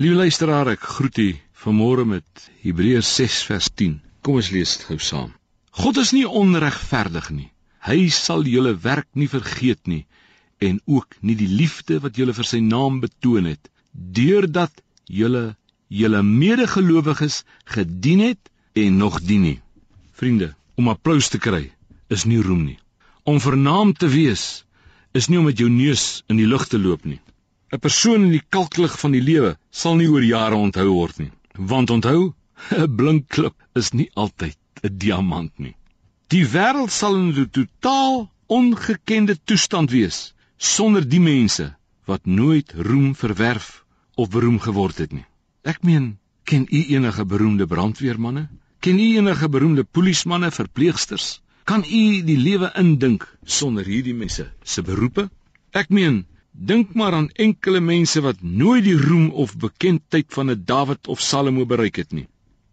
Liewe luisteraar, ek groet u vanmôre met Hebreërs 6 vers 10. Kom ons lees dit gou saam. God is nie onregverdig nie. Hy sal julle werk nie vergeet nie en ook nie die liefde wat julle vir sy naam betoon het deurdat julle julle medegelowiges gedien het en nog dien nie. Vriende, om applous te kry is nie roem nie. Om vernaam te wees is nie om met jou neus in die lug te loop nie. 'n Persoon in die kalklig van die lewe sal nie oor jare onthou word nie. Want onthou, 'n blink klip is nie altyd 'n diamant nie. Die wêreld sal in 'n totaal ongekende toestand wees sonder die mense wat nooit roem verwerf of beroem geword het nie. Ek meen, ken u enige beroemde brandweermanne? Ken u enige beroemde polismanne, verpleegsters? Kan u die lewe indink sonder hierdie mense se beroepe? Ek meen, Dink maar aan enkele mense wat nooit die roem of bekendheid van 'n Dawid of Salomo bereik het nie.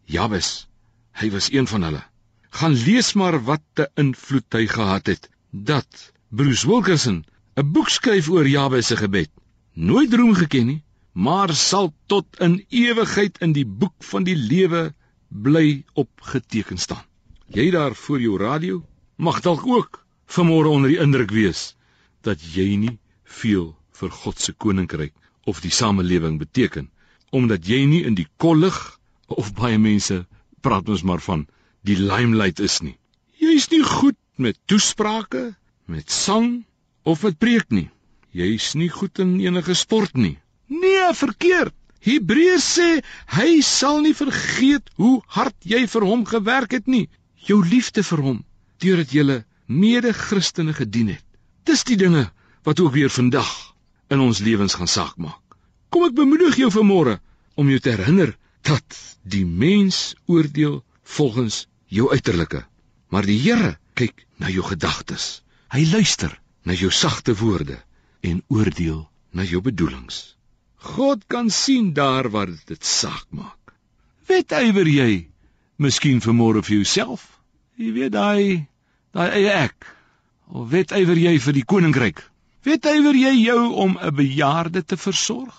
Jabes, hy was een van hulle. Gaan lees maar wat 'n invloed hy gehad het. Dat Bruce Wilkinson 'n boek skryf oor Jabes se gebed. Nooit roem geken nie, maar sal tot in ewigheid in die boek van die lewe bly opgeteken staan. Jy daar voor jou radio mag dalk ook vanmôre onder die indruk wees dat jy nie veel vir God se koninkryk of die samelewing beteken omdat jy nie in die kollig of baie mense praat ons maar van die limelight is nie. Jy's nie goed met toesprake, met sang of met preek nie. Jy's nie goed in enige sport nie. Nee, verkeerd. Hebreërs sê hy sal nie vergeet hoe hard jy vir hom gewerk het nie. Jou liefde vir hom deurdat jy mede-Christene gedien het. Dis die dinge wat ook weer vandag in ons lewens gaan saak maak. Kom ek bemoedig jou vanmôre om jou te herinner dat die mens oordeel volgens jou uiterlike, maar die Here kyk na jou gedagtes. Hy luister na jou sagte woorde en oordeel na jou bedoelings. God kan sien daar waar dit saak maak. Wetywer jy miskien vanmôre vir jouself? Jy weet daai daai ek. Of wetywer jy vir die koninkryk? Weet hy jy jou om 'n bejaarde te versorg,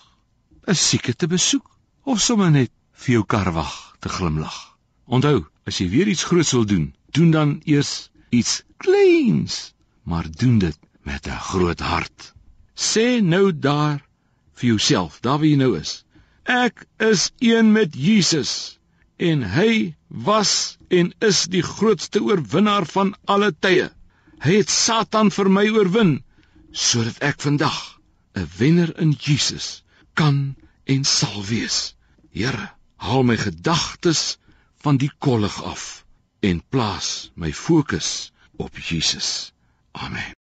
'n sieke te besoek of sommer net vir jou kar wag te glimlag? Onthou, as jy weer iets groots wil doen, doen dan eers iets kleins, maar doen dit met 'n groot hart. Sê nou daar vir jouself, daar waar jy nou is. Ek is een met Jesus en hy was en is die grootste oorwinnaar van alle tye. Hy het Satan vir my oorwin sodat ek vandag 'n wenner in Jesus kan en sal wees. Here, haal my gedagtes van die kollig af en plaas my fokus op Jesus. Amen.